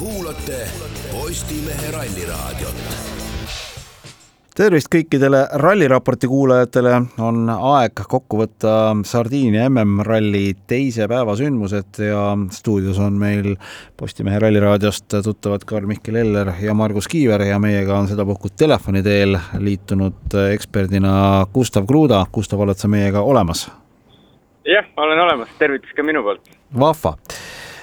kuulate Postimehe Ralliraadiot tervist kõikidele ralliraporti kuulajatele, on aeg kokku võtta Sardiinia MM-ralli teise päeva sündmused ja stuudios on meil Postimehe Ralliraadiost tuttavad Karl-Mihkel Eller ja Margus Kiiver ja meiega on sedapuhku telefoni teel liitunud eksperdina Gustav Kruda. Gustav, oled sa meiega olemas? jah, olen olemas, tervitus ka minu poolt. vahva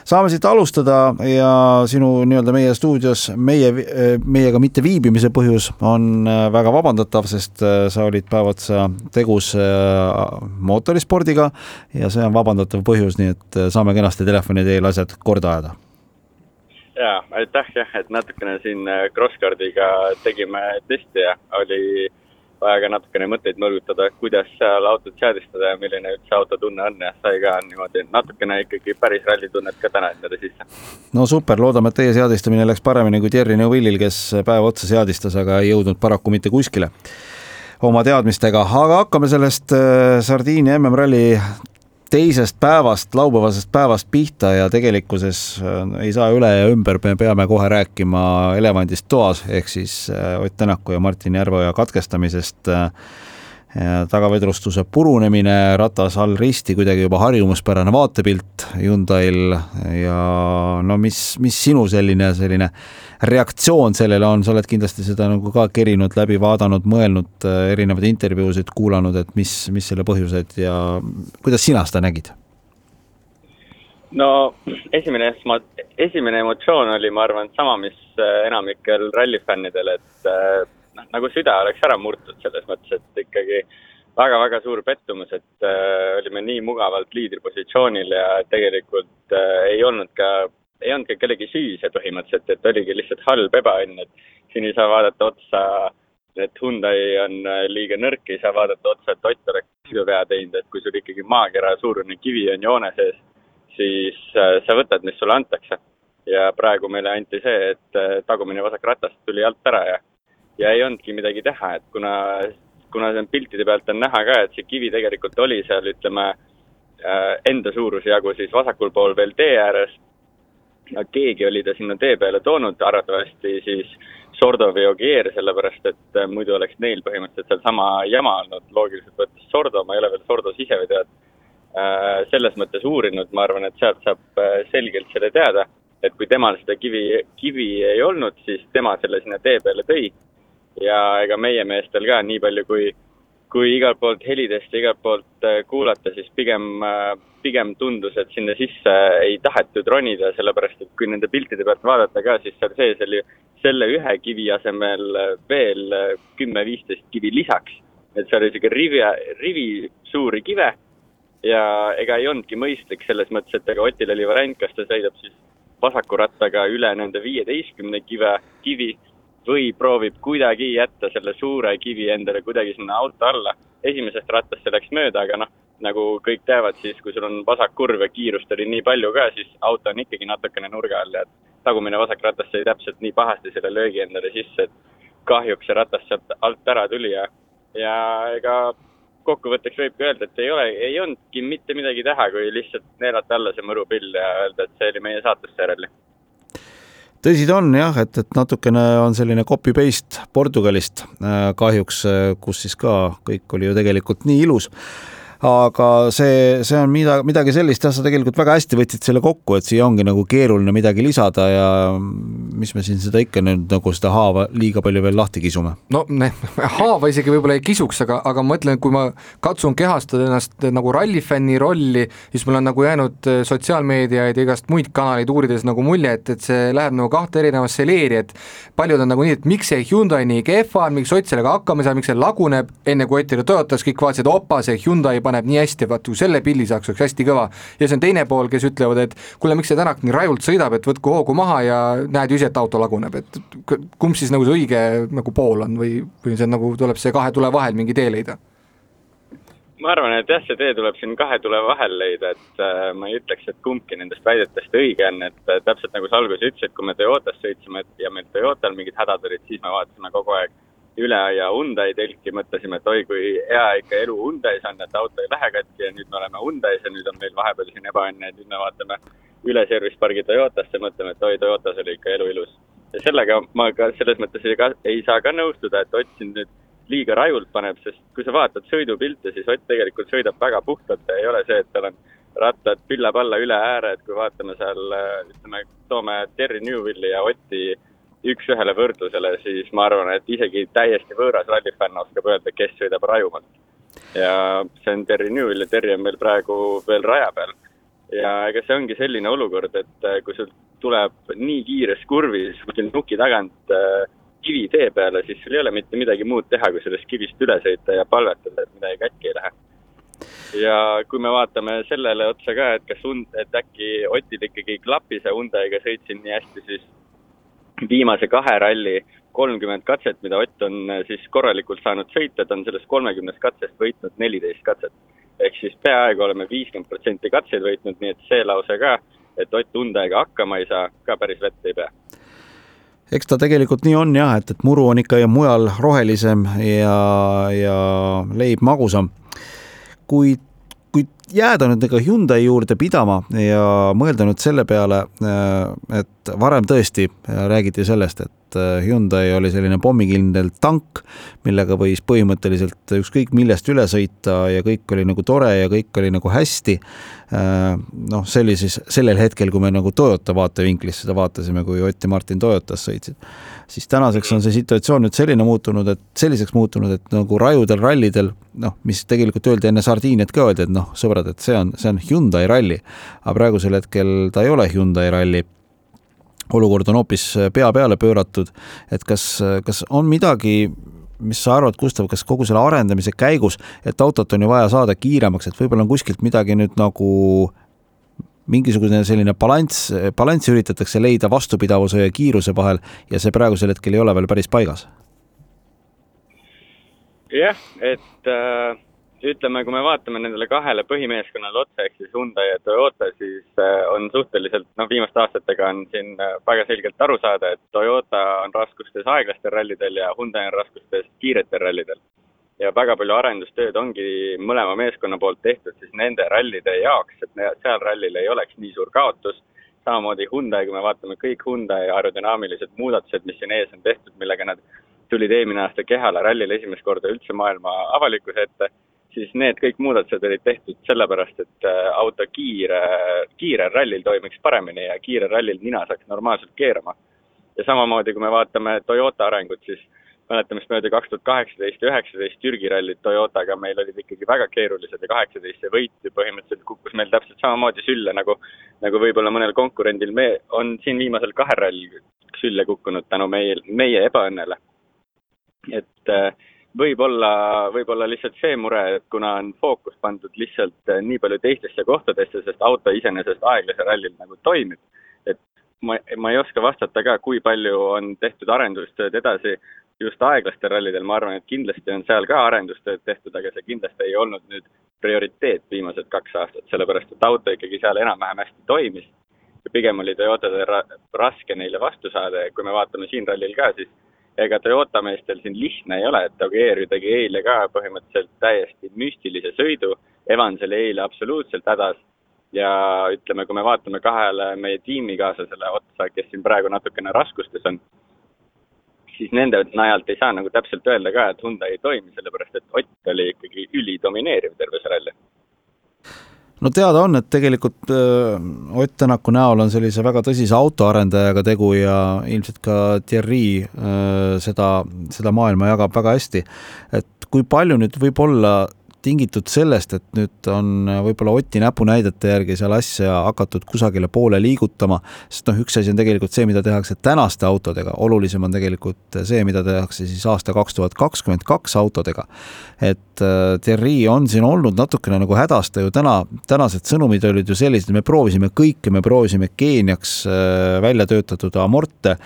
saame siit alustada ja sinu nii-öelda meie stuudios meie, meiega mitte viibimise põhjus on äh, väga vabandatav, sest äh, sa olid päev otsa tegus äh, mootorispordiga ja see on vabandatav põhjus, nii et saame kenasti telefoni teel asjad korda ajada. Ja aitäh jah, et natukene siin Crosscardiga tegime testi ja oli vaja ka natukene mõtteid mõlgutada, kuidas seal autot seadistada ja milline üldse auto tunne on ja sai ka niimoodi natukene ikkagi päris rallitunnet ka täna endale sisse. no super, loodame, et teie seadistamine läks paremini kui Thierry Neuvillil, kes päev otsa seadistas, aga ei jõudnud paraku mitte kuskile oma teadmistega, aga hakkame sellest äh, Sardiinia MM-ralli teisest päevast, laupäevasest päevast pihta ja tegelikkuses äh, ei saa üle ja ümber, me peame kohe rääkima elevandist toas, ehk siis äh, Ott Tänaku ja Martin Järveoja katkestamisest äh, tagavedrustuse purunemine, ratas all risti, kuidagi juba harjumuspärane vaatepilt Hyundai'l ja no mis, mis sinu selline, selline reaktsioon sellele on, sa oled kindlasti seda nagu ka kerinud läbi, vaadanud, mõelnud, erinevaid intervjuusid kuulanud, et mis, mis selle põhjused ja kuidas sina seda nägid? no esimene esimene emotsioon oli, ma arvan, sama, mis enamikel rallifännidel, et noh, nagu süda oleks ära murtud selles mõttes, et ikkagi väga-väga suur pettumus, et äh, olime nii mugavalt liidripositsioonil ja tegelikult äh, ei olnud ka, ei olnud ka kellegi süü see põhimõtteliselt, et oligi lihtsalt halb ebaõnn, et siin ei saa vaadata otsa, et Hyundai on äh, liiga nõrk, ei saa vaadata otsa, et Ott oleks sõiduvea teinud, et kui sul ikkagi maakera suurune kivi on joone sees, siis äh, sa võtad, mis sulle antakse. ja praegu meile anti see, et äh, tagumine vasak ratas tuli alt ära ja ja ei olnudki midagi teha, et kuna, kuna seal piltide pealt on näha ka, et see kivi tegelikult oli seal, ütleme, äh, enda suuruse jagu siis vasakul pool veel tee ääres ja keegi oli ta sinna tee peale toonud, arvatavasti siis Sordo või Ogier, sellepärast et äh, muidu oleks neil põhimõtteliselt seal sama jama olnud, loogiliselt võttes Sordo, ma ei ole veel Sordo siseveetead äh, selles mõttes uurinud, ma arvan, et sealt saab selgelt selle teada, et kui temal seda kivi, kivi ei olnud, siis tema selle sinna tee peale tõi ja ega meie meestel ka nii palju, kui, kui igalt poolt helidest ja igalt poolt äh, kuulata, siis pigem, äh, pigem tundus, et sinna sisse ei tahetud ronida, sellepärast et kui nende piltide pealt vaadata ka, siis seal sees oli selle ühe kivi asemel veel kümme-viisteist kivi lisaks. et seal oli sihuke rivi, rivi suuri kive ja ega ei olnudki mõistlik selles mõttes, et ega Otil oli variant, kas ta sõidab siis vasaku rattaga üle nende viieteistkümne kive, kivi või proovib kuidagi jätta selle suure kivi endale kuidagi sinna auto alla. esimesest rattast see läks mööda, aga noh, nagu kõik teavad, siis kui sul on vasakkurv ja kiirust oli nii palju ka, siis auto on ikkagi natukene nurga all ja tagumine vasak ratas sai täpselt nii pahasti selle löögi endale sisse, et kahjuks see ratas sealt alt ära tuli ja, ja ega kokkuvõtteks võib ka öelda, et ei ole, ei olnudki mitte midagi teha, kui lihtsalt neelata alla see mõrupill ja öelda, et see oli meie saatesse järele tõsi ta on jah, et, et natukene on selline copy-paste Portugalist äh, kahjuks, äh, kus siis ka kõik oli ju tegelikult nii ilus aga see, see on mida, midagi sellist, jah, sa tegelikult väga hästi võtsid selle kokku, et siia ongi nagu keeruline midagi lisada ja mis me siin seda ikka nüüd nagu seda haava liiga palju veel lahti kisume. no ne, haava isegi võib-olla ei kisuks, aga, aga ma mõtlen, kui ma katsun kehastada ennast nagu rallifänni rolli, siis mul on nagu jäänud äh, sotsiaalmeediaid ja igast muid kanaleid uurides nagu mulje, et, et see läheb nagu kahte erinevasse leeri, et paljud on nagu nii, et miks see Hyundai nii kehva on, miks Ott sellega hakkama ei saa, miks see laguneb, enne kui Ott oli Toyotas, kõik vaatasid, opa, see Hyundai paneb nii hästi, vaat kui selle pildi saaks, oleks hästi kõva. ja see on teine pool, kes ütlevad, et kuule, miks see Tänak nii rajult sõidab, et võtku hoogu maha ja näed ju ise, et auto laguneb, et kumb siis nagu see õige nagu pool on või, või see nagu, tuleb see kahe tule vahel mingi tee leida? ma arvan, et jah, see tee tuleb siin kahe tule vahel leida, et äh, ma ei ütleks, et kumbki nendest väidetest õige on, et äh, täpselt nagu sa alguses ütlesid, kui me Toyotas sõitsime ja meil Toyotal mingid hädad olid, siis me vaatasime kogu aeg üle aia Hyundai telki, mõtlesime, et oi kui hea ikka elu Hyundai's on, et auto ei lähe katki ja nüüd me oleme Hyundai's ja nüüd on meil vahepeal siin ebaõnne, et nüüd me vaatame üle service pargi Toyotasse, mõtleme, et oi, Toyotas oli ikka elu ilus. ja sellega ma ka selles mõttes ei, ka, ei saa ka nõustuda, et Ott siin nüüd liiga rajult paneb, sest kui sa vaatad sõidupilte, siis Ott tegelikult sõidab väga puhtalt ja ei ole see, et tal on rattad pillab alla üle ääre, et kui vaatame seal, ütleme, toome Terry Newvilli ja Otti üks-ühele võrdlusele, siis ma arvan, et isegi täiesti võõras rallifänn oskab öelda, kes sõidab rajumalt. ja see on Terry Newell ja Terry on meil praegu veel raja peal. ja ega see ongi selline olukord, et kui sul tuleb nii kiires kurvis kuskil nuki tagant äh, kivi tee peale, siis sul ei ole mitte midagi muud teha, kui sellest kivist üle sõita ja palvetada, et midagi kätki ei lähe. ja kui me vaatame sellele otsa ka, et kas und-, et äkki Otil ikkagi ei klapi see Hyundai'ga sõitsin nii hästi, siis viimase kahe ralli kolmkümmend katset, mida Ott on äh, siis korralikult saanud sõita, ta on sellest kolmekümnest katsest võitnud neliteist katset. ehk siis peaaegu oleme viiskümmend protsenti katseid võitnud, nii et see lause ka, et Ott Hyundai'ga hakkama ei saa, ka päris vett ei pea eks ta tegelikult nii on jah, et, et muru on ikka mujal rohelisem ja, ja leib magusam. kuid jääda nüüd nagu Hyundai juurde pidama ja mõelda nüüd selle peale, äh, et varem tõesti räägiti sellest, et äh, Hyundai oli selline pommikindel tank, millega võis põhimõtteliselt ükskõik millest üle sõita ja kõik oli nagu tore ja kõik oli nagu hästi. Äh, noh, see oli siis sellel hetkel, kui me nagu Toyota vaatevinklist seda vaatasime, kui Ott ja Martin Toyotas sõitsid siis tänaseks on see situatsioon nüüd selline muutunud, et selliseks muutunud, et nagu rajudel rallidel noh, mis tegelikult öeldi enne Sardiiniat ka öeldi, et noh, sõbrad, et see on, see on Hyundai ralli. aga praegusel hetkel ta ei ole Hyundai ralli. olukord on hoopis pea peale pööratud, et kas, kas on midagi, mis sa arvad, Gustav, kas kogu selle arendamise käigus, et autot on ju vaja saada kiiremaks, et võib-olla on kuskilt midagi nüüd nagu mingisugune selline balanss, balanssi üritatakse leida vastupidavuse ja kiiruse vahel ja see praegusel hetkel ei ole veel päris paigas. jah, et äh, ütleme, kui me vaatame nendele kahele põhimeeskonnale otsa, ehk siis Hyundai ja Toyota, siis äh, on suhteliselt, noh, viimaste aastatega on siin äh, väga selgelt aru saada, et Toyota on raskustes aeglastel rallidel ja Hyundai on raskustes kiiretel rallidel ja väga palju arendustööd ongi mõlema meeskonna poolt tehtud siis nende rallide jaoks, et seal rallil ei oleks nii suur kaotus. samamoodi Hyundai, kui me vaatame kõik Hyundai aerodünaamilised muudatused, mis siin ees on tehtud, millega nad tulid eelmine aasta Kehala rallil esimest korda üldse maailma avalikkuse ette, siis need kõik muudatused olid tehtud sellepärast, et äh, auto kiire, kiirel rallil toimiks paremini ja kiirel rallil nina saaks normaalselt keerama. ja samamoodi, kui me vaatame Toyota arengut, siis mäletamist mööda kaks tuhat kaheksateist ja üheksateist Türgi rallid Toyotaga meil olid ikkagi väga keerulised ja kaheksateist see võit ju põhimõtteliselt kukkus meil täpselt samamoodi sülle nagu, nagu võib-olla mõnel konkurendil me, on siin viimasel kahel rallil sülle kukkunud tänu meie, meie ebaõnnele. et äh, võib-olla, võib-olla lihtsalt see mure, et kuna on fookus pandud lihtsalt äh, nii palju teistesse kohtadesse, sest auto iseenesest aeglasel rallil nagu toimib, et ma, ma ei oska vastata ka, kui palju on tehtud arendustööd edasi just aeglastel rallidel, ma arvan, et kindlasti on seal ka arendustööd tehtud, aga see kindlasti ei olnud nüüd prioriteet viimased kaks aastat, sellepärast et auto ikkagi seal enam-vähem hästi toimis. ja pigem oli Toyotadel ra raske neile vastu saada ja kui me vaatame siin rallil ka, siis ega Toyota meestel siin lihtne ei ole, et Ogier ju tegi eile ka põhimõtteliselt täiesti müstilise sõidu, Evans oli eile absoluutselt hädas ja ütleme, kui me vaatame kahele meie tiimikaaslasele otsa, kes siin praegu natukene raskustes on, siis nende najalt ei saa nagu täpselt öelda ka, et Hyundai ei toimi, sellepärast et Ott oli ikkagi ülidomineeriv terve see ralli no teada on, et tegelikult äh, Ott Tänaku näol on sellise väga tõsise autoarendajaga tegu ja ilmselt ka Thierry äh, seda, seda maailma jagab väga hästi. et kui palju nüüd võib olla tingitud sellest, et nüüd on võib-olla Oti näpunäidete järgi seal asja hakatud kusagile poole liigutama, sest noh, üks asi on tegelikult see, mida tehakse tänaste autodega, olulisem on tegelikult see, mida tehakse siis aasta kaks tuhat kakskümmend kaks autodega. et äh, Thierry on siin olnud natukene nagu hädas, ta ju täna, tänased sõnumid olid ju sellised, me proovisime kõike, me proovisime Keeniaks äh, välja töötatud amorte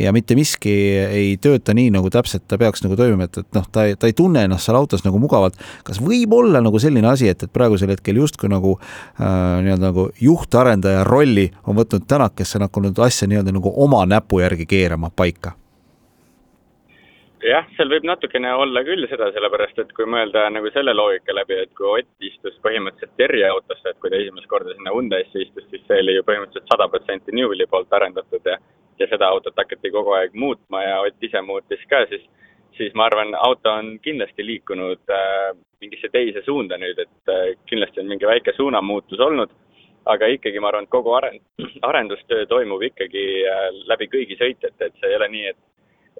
ja mitte miski ei tööta nii, nagu täpselt ta peaks nagu toimima, et, et noh, ta ta ei tunne ennast seal autos nagu mugavalt. kas võib olla nagu selline asi, et, et praegusel hetkel justkui nagu äh, nii-öelda nagu juhtarendaja rolli on võtnud Tänak, kes on hakanud asja nii-öelda nagu oma näpu järgi keerama paika? jah, seal võib natukene olla küll seda, sellepärast et kui mõelda nagu selle loogika läbi, et kui Ott istus põhimõtteliselt Terje autosse, et kui ta esimest korda sinna Hyundai'sse istus, siis see oli ju põhimõtteliselt sada protsenti Newelli poolt arendatud ja ja seda autot hakati kogu aeg muutma ja Ott ise muutis ka, siis siis ma arvan, auto on kindlasti liikunud äh, mingisse teise suunda nüüd, et äh, kindlasti on mingi väike suunamuutus olnud, aga ikkagi ma arvan, et kogu aren-, arendustöö toimub ikkagi äh, läbi kõigi sõitjate, et see ei ole nii, et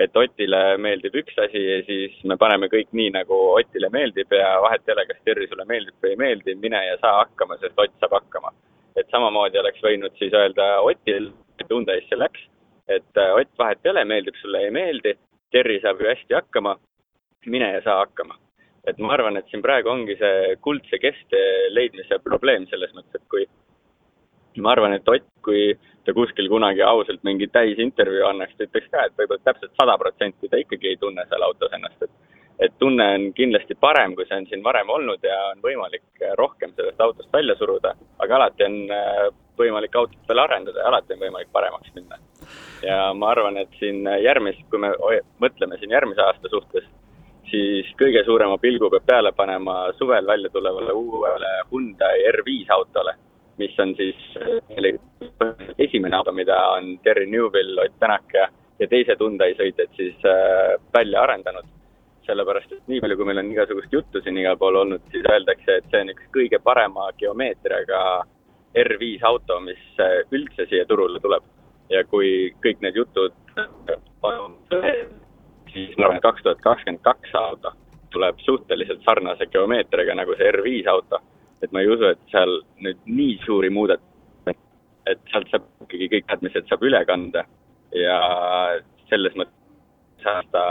et Otile meeldib üks asi ja siis me paneme kõik nii, nagu Otile meeldib ja vahet ei ole, kas Terri sulle meeldib või ei meeldi, mine ja saa hakkama, sest Ott saab hakkama. et samamoodi oleks võinud siis öelda Otil, et Hyundai'sse läks, et Ott, vahet ei ole, meeldib sulle, ei meeldi, Terri saab ju hästi hakkama, mine ja saa hakkama. et ma arvan, et siin praegu ongi see kuldse kesktee leidmise probleem selles mõttes, et kui ma arvan, et Ott, kui ta kuskil kunagi ausalt mingi täisintervjuu annaks, ta ütleks ka, et võib-olla täpselt sada protsenti ta ikkagi ei tunne seal autos ennast, et et tunne on kindlasti parem, kui see on siin varem olnud ja on võimalik rohkem sellest autost välja suruda, aga alati on äh, võimalik autot veel arendada ja alati on võimalik paremaks minna. Ja ma arvan, et siin järgmist, kui me mõtleme siin järgmise aasta suhtes, siis kõige suurema pilgu peab peale panema suvel välja tulevale uuele Hyundai R5 autole mis on siis esimene auto, mida on Terry Newville, Ott Tänak ja, ja teised Hyundai sõitjad siis äh, välja arendanud. sellepärast, et nii palju, kui meil on igasugust juttu siin igal pool olnud, siis öeldakse, et see on üks kõige parema geomeetriaga R5 auto, mis äh, üldse siia turule tuleb. Ja kui kõik need jutud siis ma arvan, et kaks tuhat kakskümmend kaks auto tuleb suhteliselt sarnase geomeetriaga nagu see R5 auto et ma ei usu, et seal nüüd nii suuri muudatusi, et sealt saab ikkagi kõik teadmised saab üle kanda ja selles mõttes saada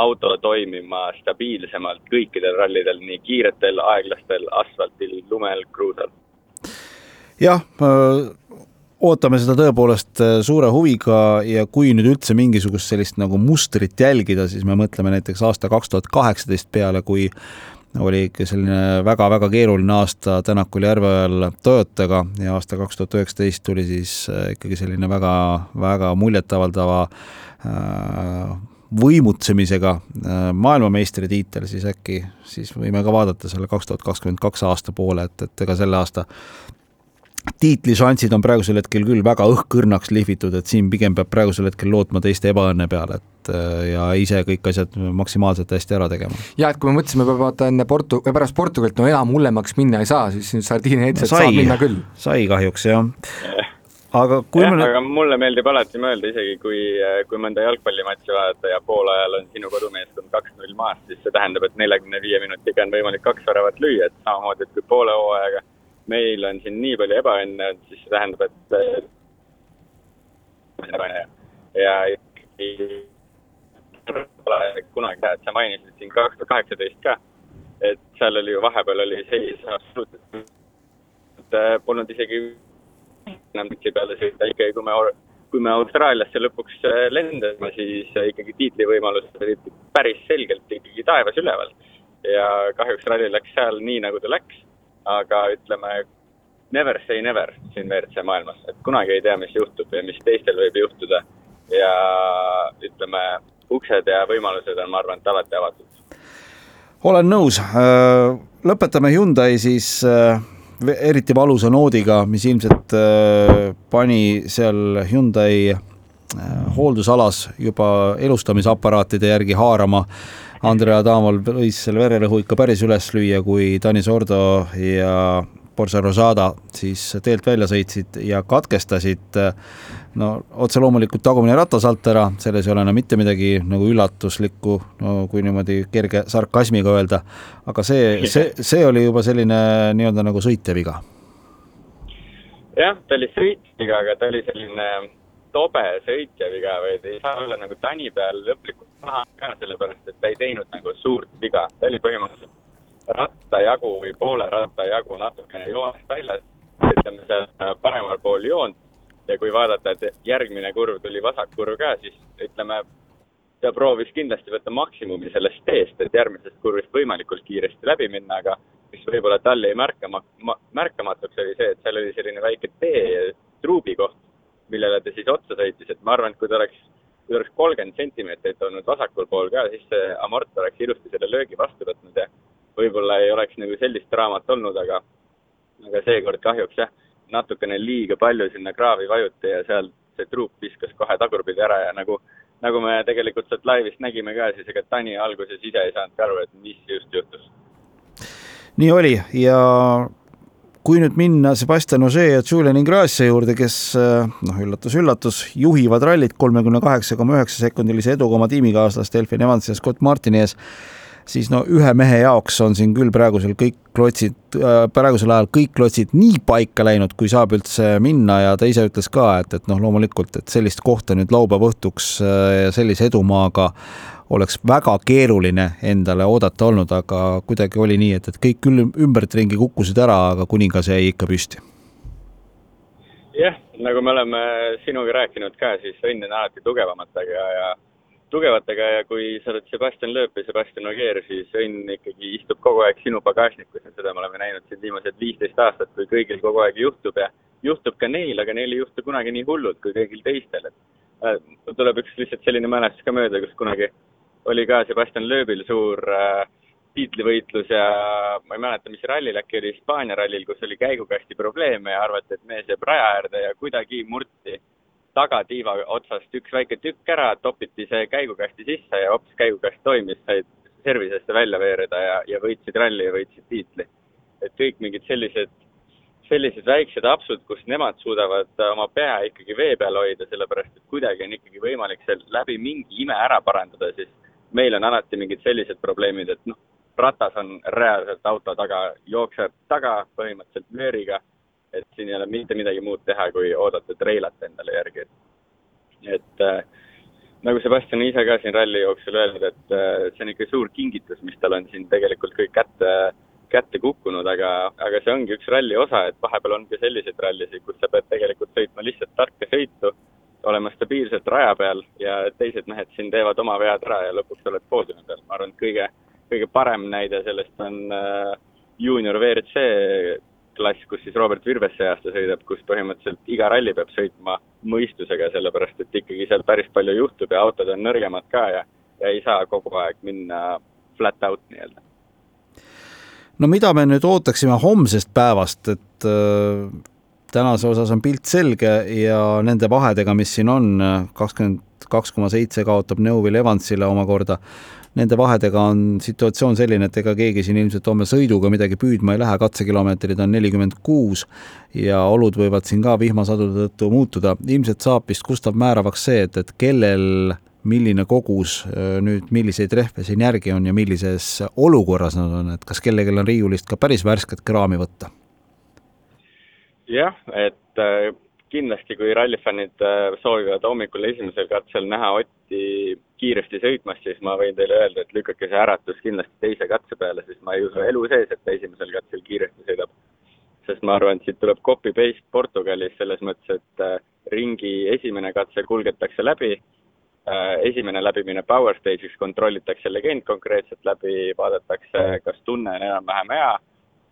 auto toimima stabiilsemalt kõikidel rallidel, nii kiiretel, aeglastel, asfaltil, lumel, kruusal. jah, ootame seda tõepoolest äh, suure huviga ja kui nüüd üldse mingisugust sellist nagu mustrit jälgida, siis me mõtleme näiteks aasta kaks tuhat kaheksateist peale, kui oli ikka selline väga-väga keeruline aasta Tänakul Järveojal Toyotaga ja aasta kaks tuhat üheksateist tuli siis äh, ikkagi selline väga, väga muljetavaldava äh, võimutsemisega maailmameistritiitel, siis äkki siis võime ka vaadata selle kaks tuhat kakskümmend kaks aasta poole, et, et ega selle aasta tiitlišansid on praegusel hetkel küll väga õhkõrnaks lihvitud, et siin pigem peab praegusel hetkel lootma teiste ebaõnne peale, et äh, ja ise kõik asjad maksimaalselt hästi ära tegema. ja et kui me mõtlesime, vaata enne Portu-, pärast Portugalit, no enam hullemaks minna ei saa, siis Sardiinia heitset no, saab minna küll. sai kahjuks, jah aga kui jah, aga mulle meeldib alati mõelda, isegi kui, kui mõnda jalgpallimatši vaadata ja poolajal on sinu kodumeeskond kaks-null maas, siis see tähendab, et neljakümne viie minutiga on võimalik kaks väravat lüüa, et samamoodi, et kui poole hooajaga meil on siin nii palju ebaõnne, siis see tähendab, et ja ikkagi pole kunagi hea, et sa mainisid siin kaks tuhat kaheksateist ka, et seal oli ju vahepeal oli seis absoluutselt, et äh, polnud isegi enam tükki peale sõita, ikkagi kui me, kui me Austraaliasse lõpuks äh, lendasime, siis ikkagi tiitlivõimalused olid päris selgelt ikkagi taevas üleval. ja kahjuks ralli läks seal nii, nagu ta läks aga ütleme, never say never siin WRC maailmas, et kunagi ei tea, mis juhtub ja mis teistel võib juhtuda. ja ütleme, uksed ja võimalused on, ma arvan, et alati avatud. olen nõus, äh, lõpetame Hyundai siis äh, eriti valusa noodiga, mis ilmselt äh, pani seal Hyundai hooldusalas juba elustamisaparaatide järgi haarama Andrea Adamov võis selle vererõhu ikka päris üles lüüa, kui Tanis Ordo ja Borsa Rosada siis teelt välja sõitsid ja katkestasid. no otse loomulikult tagumine ratas alt ära, selles ei ole enam mitte midagi nagu üllatuslikku, no kui niimoodi kerge sarkasmiga öelda. aga see, see, see oli juba selline nii-öelda nagu sõitja viga. jah, ta oli sõitja viga, aga ta oli selline tobe sõitja viga või ta ei saa olla nagu tani peal lõplikult maha ka, sellepärast et ta ei teinud nagu suurt viga, ta oli põhimõtteliselt ratta jagu või poole ratta jagu natukene joonest väljas, ütleme seal paremal pool joont. Ja kui vaadata, et järgmine kurv tuli vasakkurv ka, siis ütleme, ta proovis kindlasti võtta maksimumi sellest teest, et järgmisest kurvist võimalikult kiiresti läbi minna, aga mis võib-olla talle jäi märkama, märkamatuks, oli see, et seal oli selline väike tee truubi koht, millele ta siis otsa sõitis, et ma arvan, et kui ta oleks oleks kolmkümmend sentimeetrit olnud vasakul pool ka, siis see amort oleks ilusti selle löögi vastu võtnud ja võib-olla ei oleks nagu sellist draamat olnud, aga, aga seekord kahjuks jah, natukene liiga palju sinna kraavi vajuti ja seal see truup viskas kohe tagurpidi ära ja nagu, nagu me tegelikult sealt laivist nägime ka, siis ega Tani alguses ise ei saanudki aru, et mis just juhtus. nii oli ja kui nüüd minna Sebastian Ogier ja Julian Ingrassia juurde, kes noh, üllatus-üllatus, juhivad rallit kolmekümne kaheksa koma üheksa sekundilise eduga oma tiimikaaslaste Elfin Evansi ja Scott Martini ees, siis no ühe mehe jaoks on siin küll praegusel kõik klotsid, äh, praegusel ajal kõik klotsid nii paika läinud, kui saab üldse minna ja ta ise ütles ka, et, et noh, loomulikult, et sellist kohta nüüd laupäeva õhtuks äh, sellise edumaaga oleks väga keeruline endale oodata olnud, aga kuidagi oli nii, et, et kõik küll ümbertringi kukkusid ära, aga kuningas jäi ikka püsti. jah, nagu me oleme sinuga rääkinud ka, siis õnn on alati tugevamatega ja, tugevatega ja kui sa oled Sebastian Loeb ja Sebastian Ogier, siis õnn ikkagi istub kogu aeg sinu pagasnikus ja seda me oleme näinud siin viimased viisteist aastat, kui kõigil kogu aeg juhtub ja juhtub ka neil, aga neil ei juhtu kunagi nii hullult kui kõigil teistel, et äh, tuleb üks lihtsalt selline mälestus ka mööda, kus kunagi oli ka Sebastian Loebil suur äh, tiitlivõitlus ja ma ei mäleta, mis rallil, äkki oli Hispaania rallil, kus oli käigukasti probleeme ja arvati, et mees jääb raja äärde ja kuidagi murti tagatiiva otsast üks väike tükk ära, topiti see käigukasti sisse ja hops, käigukast toimis, said servisesse välja veereda ja, ja võitsid ralli ja võitsid tiitli. et kõik mingid sellised, sellised väiksed apsud, kus nemad suudavad oma pea ikkagi vee peal hoida, sellepärast et kuidagi on ikkagi võimalik seal läbi mingi ime ära parandada, siis meil on alati mingid sellised probleemid, et noh, ratas on reaalselt auto taga, jookseb taga põhimõtteliselt vööriga, et siin ei ole mitte midagi muud teha, kui oodata treilata endale järgi, et äh, nagu Sebastian ise ka siin ralli jooksul öelnud, et äh, see on ikka suur kingitus, mis tal on siin tegelikult kõik kätte, kätte kukkunud, aga, aga see ongi üks ralli osa, et vahepeal on ka selliseid rallisid, kus sa pead tegelikult sõitma lihtsalt tarka sõitu olema stabiilselt raja peal ja teised mehed siin teevad oma vead ära ja lõpuks oled poodiumi peal. ma arvan, et kõige, kõige parem näide sellest on äh, juunior WRC klass, kus siis Robert Virves see aasta sõidab, kus põhimõtteliselt iga ralli peab sõitma mõistusega, sellepärast et ikkagi seal päris palju juhtub ja autod on nõrgemad ka ja, ja ei saa kogu aeg minna flat out nii-öelda. no mida me nüüd ootaksime homsest päevast, et äh, tänase osas on pilt selge ja nende vahedega, mis siin on, kakskümmend kaks koma seitse kaotab Neuvill Evansile omakorda, nende vahedega on situatsioon selline, et ega keegi siin ilmselt homme sõiduga midagi püüdma ei lähe, katsekilomeetrid on nelikümmend kuus ja olud võivad siin ka vihmasadude tõttu muutuda. ilmselt saab vist Gustav määravaks see, et, et kellel milline kogus nüüd, milliseid rehve siin järgi on ja millises olukorras nad on, et kas kellelgi on riiulist ka päris värsket kraami võtta jah, et äh, kindlasti, kui rallifännid äh, soovivad hommikul esimesel katsel näha Otti kiiresti sõitmas, siis ma võin teile öelda, et lükake see äratus kindlasti teise katse peale, sest ma ei usu elu sees, et ta esimesel katsel kiiresti sõidab. sest ma arvan, et siit tuleb copy-paste Portugalis selles mõttes, et äh, ringi esimene katse kulgetakse läbi, esimene läbimine power stage'iks kontrollitakse legend konkreetselt läbi, vaadatakse, kas tunne on enam-vähem hea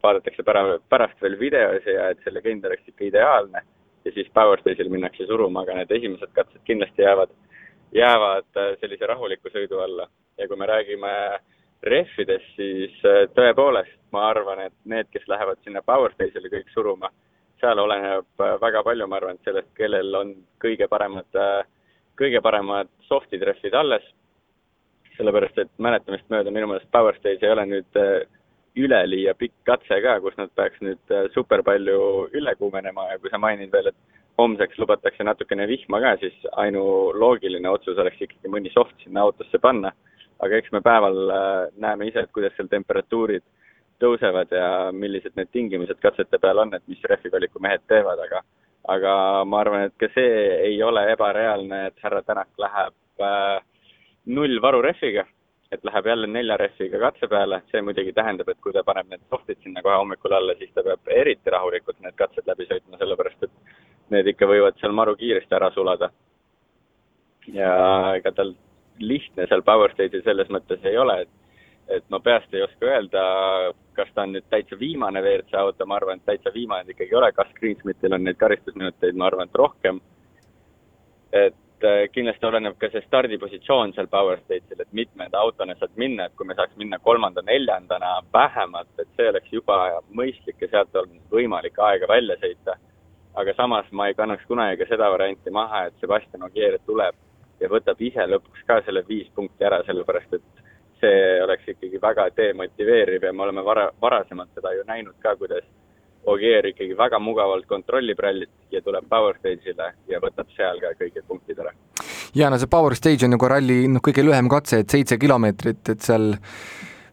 vaadatakse pära-, pärast veel videos ja et see legend oleks ikka ideaalne ja siis Power Stage'il minnakse suruma, aga need esimesed katsed kindlasti jäävad, jäävad äh, sellise rahuliku sõidu alla. ja kui me räägime rehvidest, siis äh, tõepoolest ma arvan, et need, kes lähevad sinna Power Stage'ile kõik suruma, seal oleneb äh, väga palju, ma arvan, sellest, kellel on kõige paremad, kõige paremad soft'id rehvid alles, sellepärast et mäletamist mööda minu meelest Power Stage ei ole nüüd üleliia pikk katse ka, kus nad peaks nüüd äh, super palju üle kuumenema. Ja kui sa mainid veel, et homseks lubatakse natukene vihma ka, siis ainuloogiline otsus oleks ikkagi mõni soft sinna autosse panna. aga eks me päeval äh, näeme ise, et kuidas seal temperatuurid tõusevad ja millised need tingimused katsete peal on, et mis rehvivaliku mehed teevad, aga aga ma arvan, et ka see ei ole ebareaalne, et härra Tänak läheb äh, null varurehviga et läheb jälle nelja rehviga katse peale, see muidugi tähendab, et kui ta paneb need soft'id sinna kohe hommikul alla, siis ta peab eriti rahulikult need katsed läbi sõitma, sellepärast et need ikka võivad seal maru kiiresti ära sulada. ja ega tal lihtne seal Power Stage'il selles mõttes ei ole, et et ma peast ei oska öelda, kas ta on nüüd täitsa viimane WRC auto, ma arvan, et täitsa viimane ikkagi ei ole, kas Greensmithil on neid karistusminuteid, ma arvan, et rohkem. et äh, kindlasti oleneb ka see stardipositsioon seal Power Stage'il, et mitmenda autona saad minna, et kui me saaks minna kolmanda-neljandana vähemalt, et see oleks juba mõistlik ja sealt on võimalik aega välja sõita. aga samas ma ei kannaks kunagi ka seda varianti maha, et Sebastian Ogier tuleb ja võtab ise lõpuks ka selle viis punkti ära, sellepärast et see oleks ikkagi väga demotiveeriv ja me oleme vara, varasemalt seda ju näinud ka, kuidas Ogier ikkagi väga mugavalt kontrollib rallit ja tuleb Power Stage'ile ja võtab seal ka kõik punktid ära. ja no see Power Stage on nagu ralli noh, kõige lühem katse, et seitse kilomeetrit, et seal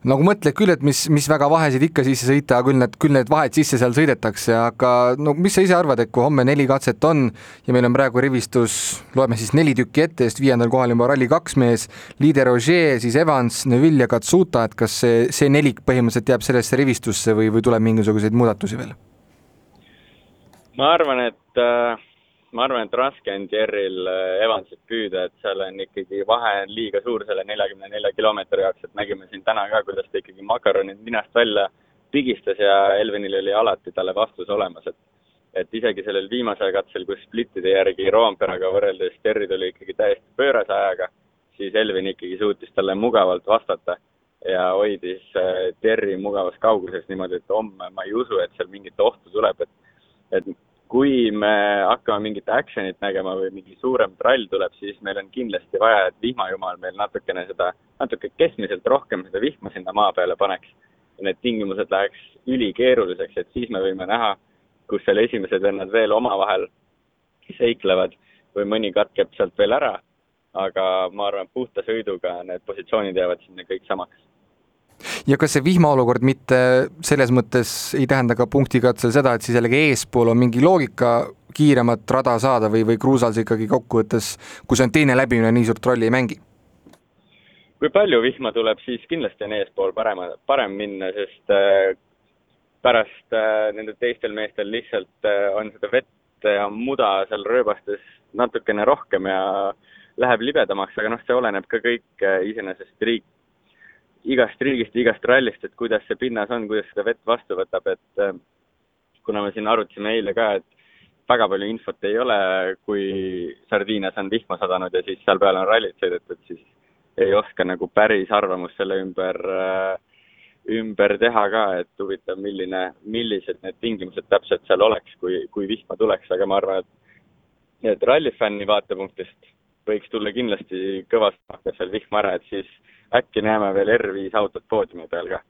nagu mõtled küll, et mis, mis väga vahesid ikka sisse sõita, küll need, küll need vahed sisse seal sõidetakse, aga no mis sa ise arvad, et kui homme neli katset on ja meil on praegu rivistus, loeme siis neli tükki ette, sest viiendal kohal juba Rally2 mees, Lider Ogier, siis Evans, Neville ja Katsuta, et kas see, see nelik põhimõtteliselt jääb sellesse rivistusse või, või tuleb mingisuguseid muudatusi veel? ma arvan, et äh ma arvan, et raske on Jerril äh, Evansit püüda, et seal on ikkagi vahe on liiga suur selle neljakümne nelja kilomeetri jaoks, et nägime siin täna ka, kuidas ta ikkagi makaronid ninast välja pigistas ja Elvinil oli alati talle vastus olemas, et et isegi sellel viimasel katsel, kus splittide järgi Roomperaga võrreldes Terri tuli ikkagi täiesti pöörase ajaga, siis Elvin ikkagi suutis talle mugavalt vastata ja hoidis äh, Terri mugavas kauguses niimoodi, et homme ma ei usu, et seal mingit ohtu tuleb, et kui me hakkame mingit action'it nägema või mingi suurem trall tuleb, siis meil on kindlasti vaja, et vihmajumal meil natukene seda, natuke keskmiselt rohkem seda vihma sinna maa peale paneks. need tingimused läheks ülikeeruliseks, et siis me võime näha, kus seal esimesed vennad veel omavahel seiklevad või mõni katkeb sealt veel ära. aga ma arvan, puhta sõiduga need positsioonid jäävad sinna kõik samaks ja kas see vihmaolukord mitte selles mõttes ei tähenda ka punktikatsel seda, et siis jällegi eespool on mingi loogika kiiremat rada saada või, või kruusal see ikkagi kokkuvõttes, kui see on teine läbimine, nii suurt rolli ei mängi? kui palju vihma tuleb, siis kindlasti on eespool parem, parem minna, sest äh, pärast äh, nendel teistel meestel lihtsalt äh, on seda vett ja muda seal rööbastes natukene rohkem ja läheb libedamaks, aga noh, see oleneb ka kõik iseenesest riik, igast riigist, igast rallist, et kuidas see pinnas on, kuidas seda vett vastu võtab, et äh, kuna me siin arutasime eile ka, et väga palju infot ei ole, kui Sardiinias on vihma sadanud ja siis seal peal on rallit sõidetud, siis ei oska nagu päris arvamust selle ümber, äh, ümber teha ka, et huvitav, milline, millised need tingimused täpselt seal oleks, kui, kui vihma tuleks, aga ma arvan, et et rallifänni vaatepunktist võiks tulla kindlasti kõvasti seal vihma ära, et siis äkki näeme veel R5 autot poodiumi peal ka.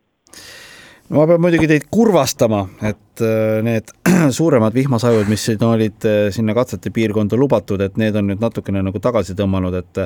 no ma pean muidugi teid kurvastama, et äh, need suuremad vihmasajud, mis siin olid äh, sinna katsete piirkonda lubatud, et need on nüüd natukene nagu tagasi tõmmanud, et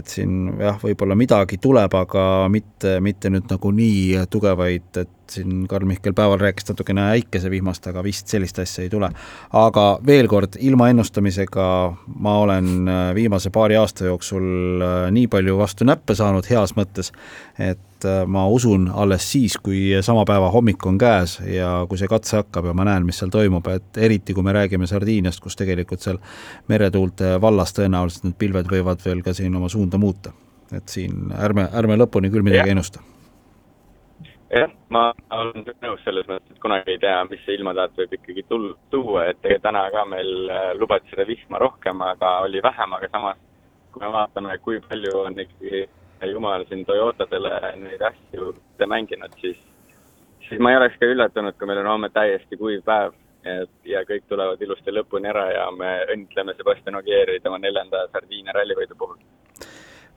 et siin jah, võib-olla midagi tuleb, aga mitte, mitte nüüd nagu nii tugevaid, siin Karl-Mihkel Päeval rääkis natukene äikesevihmast, aga vist sellist asja ei tule. aga veel kord, ilma ennustamisega ma olen äh, viimase paari aasta jooksul nii palju vastu näppe saanud heas mõttes, et ma usun alles siis, kui sama päeva hommik on käes ja kui see katse hakkab ja ma näen, mis seal toimub, et eriti kui me räägime Sardiiniast, kus tegelikult seal meretuulte vallas tõenäoliselt need pilved võivad veel ka siin oma suunda muuta. et siin ärme, ärme lõpuni küll midagi ennusta jah, ma olen nõus selles mõttes, et kunagi ei tea, mis see ilmataat võib ikkagi tul-, tuua, et ega täna ka meil äh, lubati seda vihma rohkem, aga oli vähem, aga samas kui me vaatame, kui palju on ikkagi jumal siin Toyotadele neid asju mänginud, siis, siis ma ei oleks ka üllatunud, kui meil on homme täiesti kuiv päev et ja kõik tulevad ilusti lõpuni ära ja me õnnitleme Sebastian Ogieri tema neljanda Sardiinia rallivõidu puhul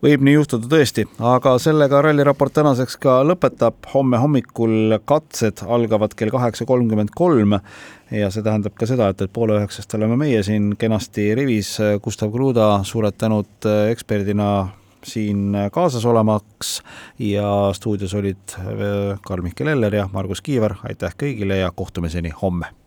võib nii juhtuda tõesti, aga sellega ralliraport tänaseks ka lõpetab, homme hommikul katsed algavad kell kaheksa kolmkümmend kolm ja see tähendab ka seda, et, et poole üheksast oleme meie siin kenasti rivis, Gustav Kruda, suured tänud eksperdina siin kaasas olemaks ja stuudios olid Karl-Mihkel Eller ja Margus Kiiver, aitäh kõigile ja kohtumiseni homme!